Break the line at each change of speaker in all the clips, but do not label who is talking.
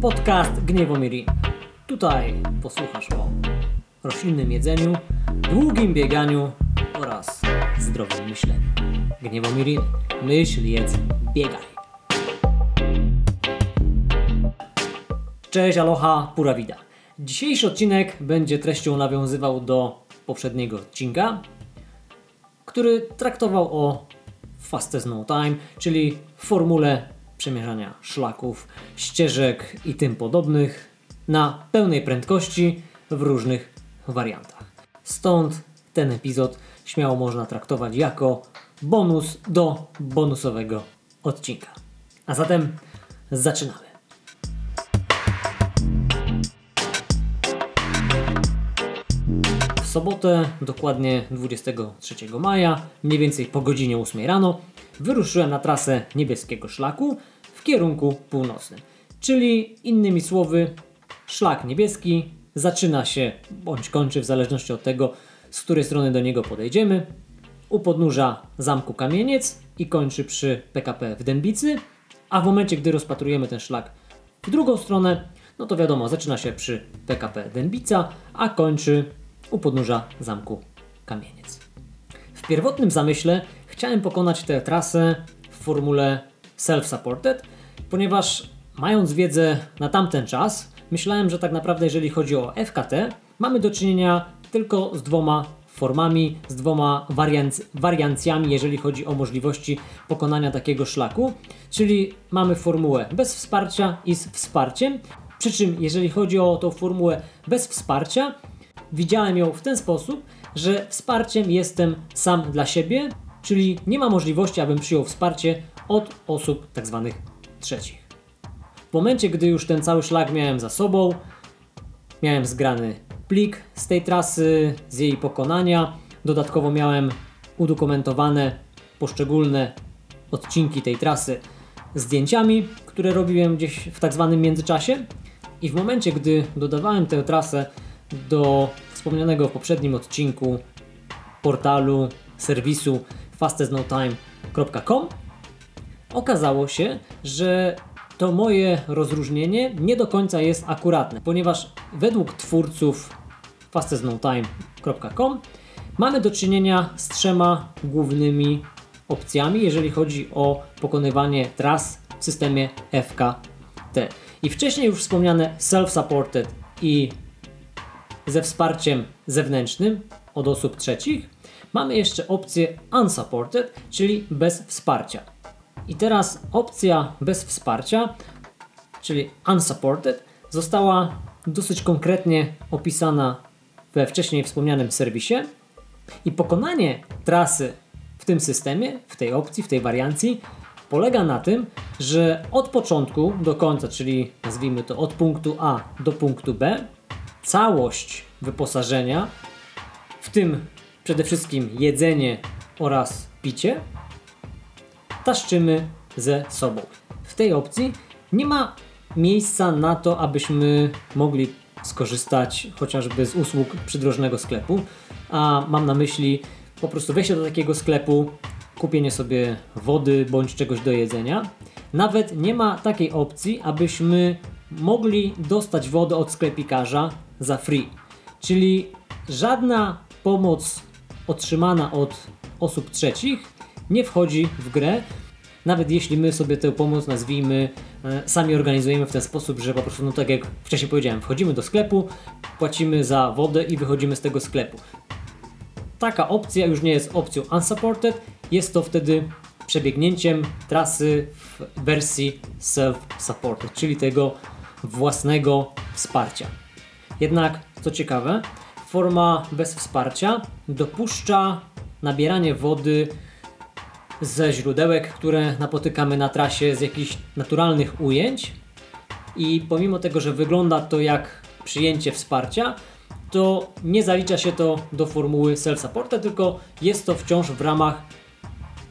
podcast Gniewomiri. Tutaj posłuchasz o roślinnym jedzeniu, długim bieganiu oraz zdrowym myśleniu. Gniewomiri, myśl, jedz, biegaj. Cześć, aloha, pura vida. Dzisiejszy odcinek będzie treścią nawiązywał do poprzedniego odcinka, który traktował o fastest no time, czyli formule przemierzania szlaków, ścieżek i tym podobnych na pełnej prędkości w różnych wariantach. Stąd ten epizod śmiało można traktować jako bonus do bonusowego odcinka. A zatem zaczynamy. Sobotę, dokładnie 23 maja, mniej więcej po godzinie 8 rano, wyruszyłem na trasę niebieskiego szlaku w kierunku północnym. Czyli innymi słowy, szlak niebieski zaczyna się bądź kończy w zależności od tego, z której strony do niego podejdziemy. U podnóża zamku Kamieniec i kończy przy PKP w Dębicy, a w momencie, gdy rozpatrujemy ten szlak w drugą stronę, no to wiadomo, zaczyna się przy PKP Dębica, a kończy u podnóża zamku Kamieniec. W pierwotnym zamyśle chciałem pokonać tę trasę w formule self-supported, ponieważ mając wiedzę na tamten czas, myślałem, że tak naprawdę jeżeli chodzi o FKT, mamy do czynienia tylko z dwoma formami, z dwoma warianc wariancjami, jeżeli chodzi o możliwości pokonania takiego szlaku, czyli mamy formułę bez wsparcia i z wsparciem. Przy czym, jeżeli chodzi o tą formułę bez wsparcia, widziałem ją w ten sposób, że wsparciem jestem sam dla siebie, czyli nie ma możliwości, abym przyjął wsparcie od osób tak zwanych trzecich. W momencie, gdy już ten cały szlak miałem za sobą, miałem zgrany plik z tej trasy, z jej pokonania, dodatkowo miałem udokumentowane poszczególne odcinki tej trasy zdjęciami, które robiłem gdzieś w tak zwanym międzyczasie. I w momencie, gdy dodawałem tę trasę do wspomnianego w poprzednim odcinku portalu, serwisu fastestnotime.com okazało się, że to moje rozróżnienie nie do końca jest akuratne, ponieważ według twórców fastestnotime.com mamy do czynienia z trzema głównymi opcjami, jeżeli chodzi o pokonywanie tras w systemie FKT. I wcześniej już wspomniane self-supported i ze wsparciem zewnętrznym od osób trzecich, mamy jeszcze opcję unsupported, czyli bez wsparcia. I teraz opcja bez wsparcia, czyli unsupported, została dosyć konkretnie opisana we wcześniej wspomnianym serwisie i pokonanie trasy w tym systemie, w tej opcji, w tej wariancji polega na tym, że od początku do końca, czyli nazwijmy to od punktu A do punktu B, całość wyposażenia, w tym przede wszystkim jedzenie oraz picie, taszczymy ze sobą. W tej opcji nie ma miejsca na to, abyśmy mogli skorzystać chociażby z usług przydrożnego sklepu, a mam na myśli po prostu wejście do takiego sklepu, kupienie sobie wody bądź czegoś do jedzenia. Nawet nie ma takiej opcji, abyśmy mogli dostać wodę od sklepikarza za free. Czyli żadna pomoc otrzymana od osób trzecich nie wchodzi w grę, nawet jeśli my sobie tę pomoc nazwijmy, e, sami organizujemy w ten sposób, że po prostu, no tak jak wcześniej powiedziałem, wchodzimy do sklepu, płacimy za wodę i wychodzimy z tego sklepu. Taka opcja już nie jest opcją unsupported, jest to wtedy przebiegnięciem trasy w wersji self-supported, czyli tego własnego wsparcia. Jednak, co ciekawe, forma bez wsparcia dopuszcza nabieranie wody ze źródełek, które napotykamy na trasie z jakichś naturalnych ujęć. I pomimo tego, że wygląda to jak przyjęcie wsparcia, to nie zalicza się to do formuły self-supported, tylko jest to wciąż w ramach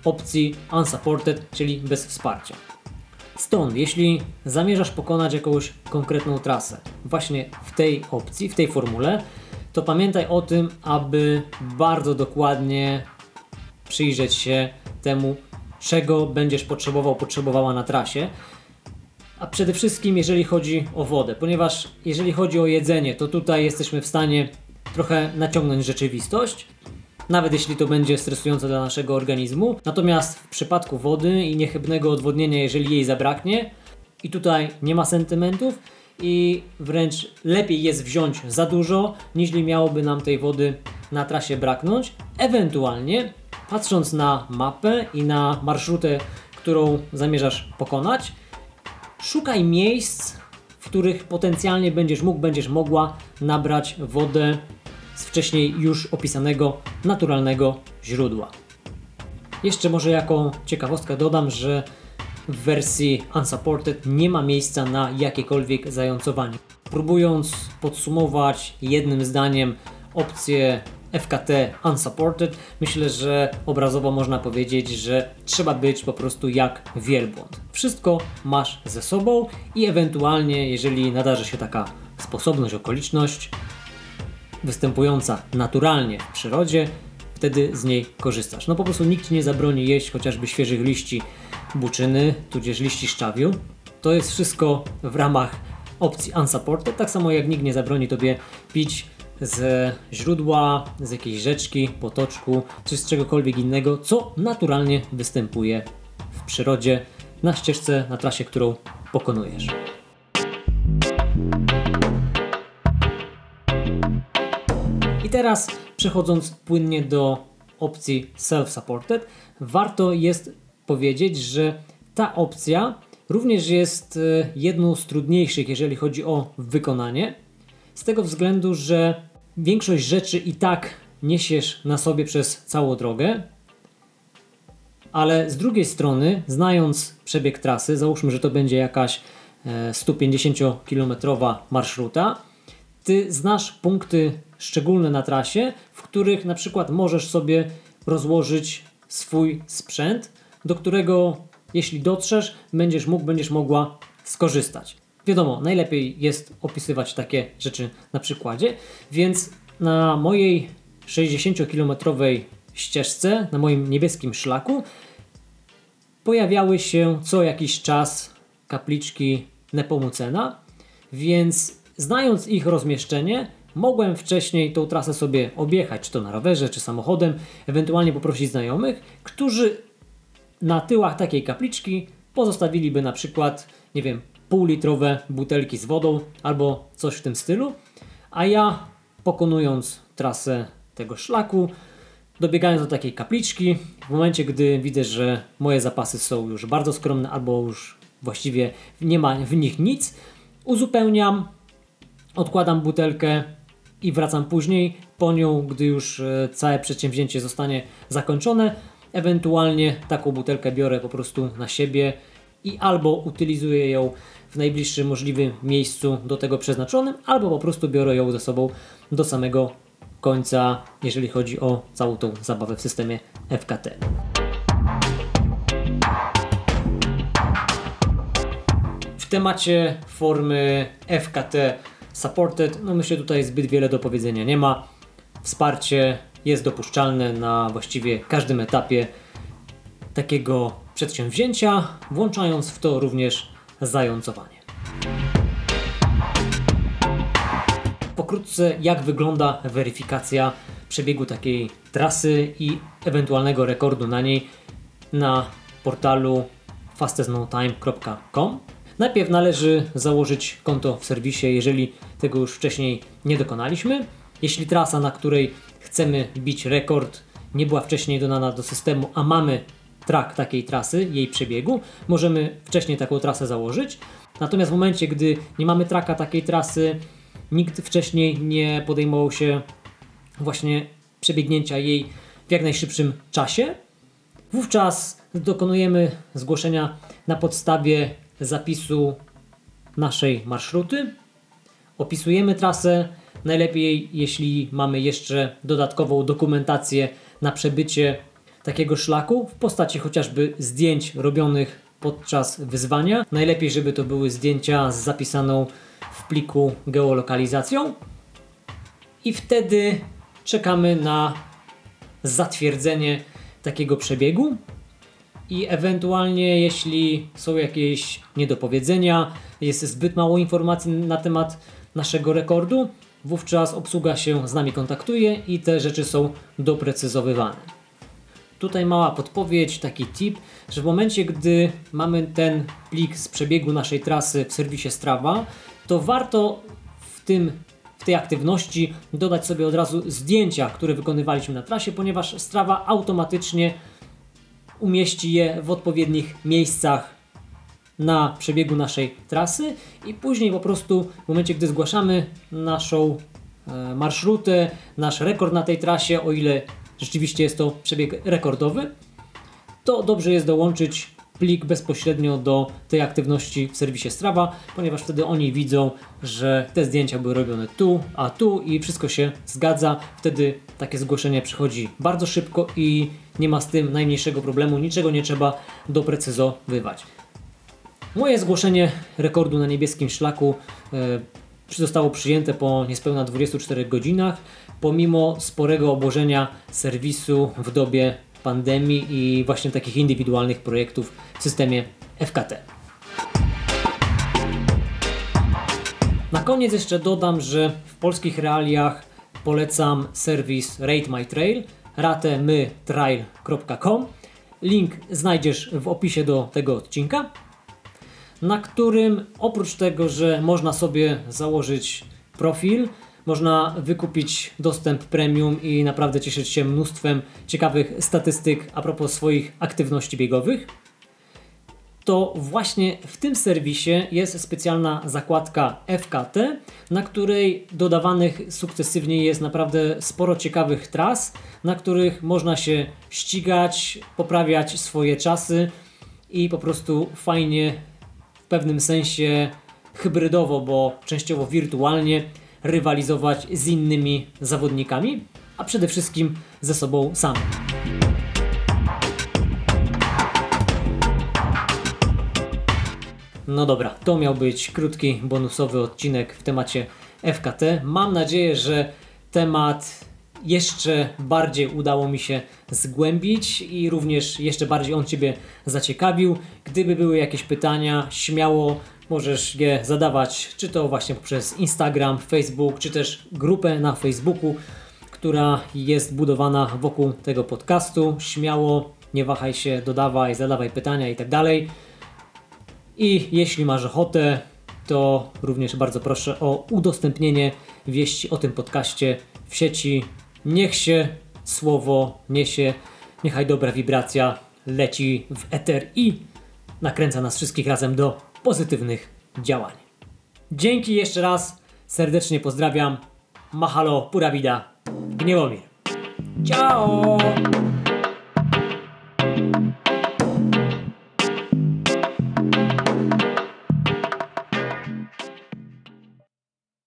opcji unsupported, czyli bez wsparcia. Stąd, jeśli zamierzasz pokonać jakąś konkretną trasę, właśnie w tej opcji, w tej formule, to pamiętaj o tym, aby bardzo dokładnie przyjrzeć się temu, czego będziesz potrzebował, potrzebowała na trasie. a przede wszystkim jeżeli chodzi o wodę, ponieważ jeżeli chodzi o jedzenie, to tutaj jesteśmy w stanie trochę naciągnąć rzeczywistość, nawet jeśli to będzie stresujące dla naszego organizmu. Natomiast w przypadku wody i niechybnego odwodnienia, jeżeli jej zabraknie, i tutaj nie ma sentymentów, i wręcz lepiej jest wziąć za dużo, niż miałoby nam tej wody na trasie braknąć. Ewentualnie, patrząc na mapę i na marszrutę, którą zamierzasz pokonać, szukaj miejsc, w których potencjalnie będziesz mógł, będziesz mogła nabrać wodę z wcześniej już opisanego naturalnego źródła. Jeszcze może jako ciekawostkę dodam, że w wersji Unsupported nie ma miejsca na jakiekolwiek zającowanie. Próbując podsumować jednym zdaniem opcję FKT Unsupported, myślę, że obrazowo można powiedzieć, że trzeba być po prostu jak wielbłąd. Wszystko masz ze sobą i ewentualnie, jeżeli nadarzy się taka sposobność, okoliczność występująca naturalnie w przyrodzie, wtedy z niej korzystasz. No po prostu nikt nie zabroni jeść chociażby świeżych liści buczyny, tudzież liści szczawiu. To jest wszystko w ramach opcji unsupported, tak samo jak nikt nie zabroni tobie pić z źródła, z jakiejś rzeczki, potoczku, czy z czegokolwiek innego, co naturalnie występuje w przyrodzie, na ścieżce, na trasie, którą pokonujesz. Teraz przechodząc płynnie do opcji self-supported, warto jest powiedzieć, że ta opcja również jest e, jedną z trudniejszych, jeżeli chodzi o wykonanie, z tego względu, że większość rzeczy i tak niesiesz na sobie przez całą drogę, ale z drugiej strony, znając przebieg trasy, załóżmy, że to będzie jakaś 150-kilometrowa e, marszruta, ty znasz punkty szczególne na trasie, w których na przykład możesz sobie rozłożyć swój sprzęt, do którego jeśli dotrzesz, będziesz mógł, będziesz mogła skorzystać. Wiadomo, najlepiej jest opisywać takie rzeczy na przykładzie, więc na mojej 60-kilometrowej ścieżce, na moim niebieskim szlaku, pojawiały się co jakiś czas kapliczki Nepomucena, więc znając ich rozmieszczenie, mogłem wcześniej tą trasę sobie objechać, czy to na rowerze, czy samochodem, ewentualnie poprosić znajomych, którzy na tyłach takiej kapliczki pozostawiliby na przykład, nie wiem, półlitrowe butelki z wodą albo coś w tym stylu, a ja pokonując trasę tego szlaku, dobiegając do takiej kapliczki, w momencie gdy widzę, że moje zapasy są już bardzo skromne albo już właściwie nie ma w nich nic, uzupełniam, odkładam butelkę i wracam później po nią, gdy już e, całe przedsięwzięcie zostanie zakończone. Ewentualnie taką butelkę biorę po prostu na siebie i albo utylizuję ją w najbliższym możliwym miejscu do tego przeznaczonym, albo po prostu biorę ją ze sobą do samego końca, jeżeli chodzi o całą tą zabawę w systemie FKT. W temacie formy FKT Supported, no myślę tutaj zbyt wiele do powiedzenia nie ma. Wsparcie jest dopuszczalne na właściwie każdym etapie takiego przedsięwzięcia, włączając w to również zającowanie. Pokrótce, jak wygląda weryfikacja przebiegu takiej trasy i ewentualnego rekordu na niej na portalu fastestnowtime.com. Najpierw należy założyć konto w serwisie, jeżeli tego już wcześniej nie dokonaliśmy. Jeśli trasa, na której chcemy bić rekord, nie była wcześniej dodana do systemu, a mamy track takiej trasy, jej przebiegu, możemy wcześniej taką trasę założyć. Natomiast w momencie, gdy nie mamy traka takiej trasy, nikt wcześniej nie podejmował się właśnie przebiegnięcia jej w jak najszybszym czasie, wówczas dokonujemy zgłoszenia na podstawie zapisu naszej marszruty. Opisujemy trasę, najlepiej jeśli mamy jeszcze dodatkową dokumentację na przebycie takiego szlaku w postaci chociażby zdjęć robionych podczas wyzwania. Najlepiej, żeby to były zdjęcia z zapisaną w pliku geolokalizacją. I wtedy czekamy na zatwierdzenie takiego przebiegu. I ewentualnie jeśli są jakieś niedopowiedzenia, jest zbyt mało informacji na temat naszego rekordu, wówczas obsługa się z nami kontaktuje i te rzeczy są doprecyzowywane. Tutaj mała podpowiedź, taki tip, że w momencie, gdy mamy ten plik z przebiegu naszej trasy w serwisie Strava, to warto w tym w tej aktywności dodać sobie od razu zdjęcia, które wykonywaliśmy na trasie, ponieważ Strava automatycznie umieści je w odpowiednich miejscach na przebiegu naszej trasy i później po prostu w momencie, gdy zgłaszamy naszą e, marszrutę, nasz rekord na tej trasie, o ile rzeczywiście jest to przebieg rekordowy, to dobrze jest dołączyć plik bezpośrednio do tej aktywności w serwisie Strava, ponieważ wtedy oni widzą, że te zdjęcia były robione tu, a tu i wszystko się zgadza. Wtedy takie zgłoszenie przychodzi bardzo szybko i nie ma z tym najmniejszego problemu, niczego nie trzeba doprecyzowywać. Moje zgłoszenie rekordu na niebieskim szlaku e, zostało przyjęte po niespełna 24 godzinach, pomimo sporego obłożenia serwisu w dobie pandemii i właśnie takich indywidualnych projektów w systemie FKT. Na koniec jeszcze dodam, że w polskich realiach polecam serwis Rate My Trail, ratemytrail.com. Link znajdziesz w opisie do tego odcinka, na którym oprócz tego, że można sobie założyć profil, można wykupić dostęp premium i naprawdę cieszyć się mnóstwem ciekawych statystyk a propos swoich aktywności biegowych. To właśnie w tym serwisie jest specjalna zakładka FKT, na której dodawanych sukcesywnie jest naprawdę sporo ciekawych tras, na których można się ścigać, poprawiać swoje czasy i po prostu fajnie, w pewnym sensie hybrydowo, bo częściowo wirtualnie rywalizować z innymi zawodnikami, a przede wszystkim ze sobą samym. No dobra, to miał być krótki, bonusowy odcinek w temacie FKT. Mam nadzieję, że temat jeszcze bardziej udało mi się zgłębić i również jeszcze bardziej on Ciebie zaciekawił. Gdyby były jakieś pytania, śmiało Możesz je zadawać, czy to właśnie poprzez Instagram, Facebook, czy też grupę na Facebooku, która jest budowana wokół tego podcastu. Śmiało, nie wahaj się, dodawaj, zadawaj pytania i tak. I jeśli masz ochotę, to również bardzo proszę o udostępnienie wieści o tym podcaście w sieci. Niech się słowo niesie, niechaj dobra wibracja leci w eter i nakręca nas wszystkich razem do pozytywnych działań. Dzięki jeszcze raz, serdecznie pozdrawiam. Mahalo, pura vida, Gniewomir. Ciao!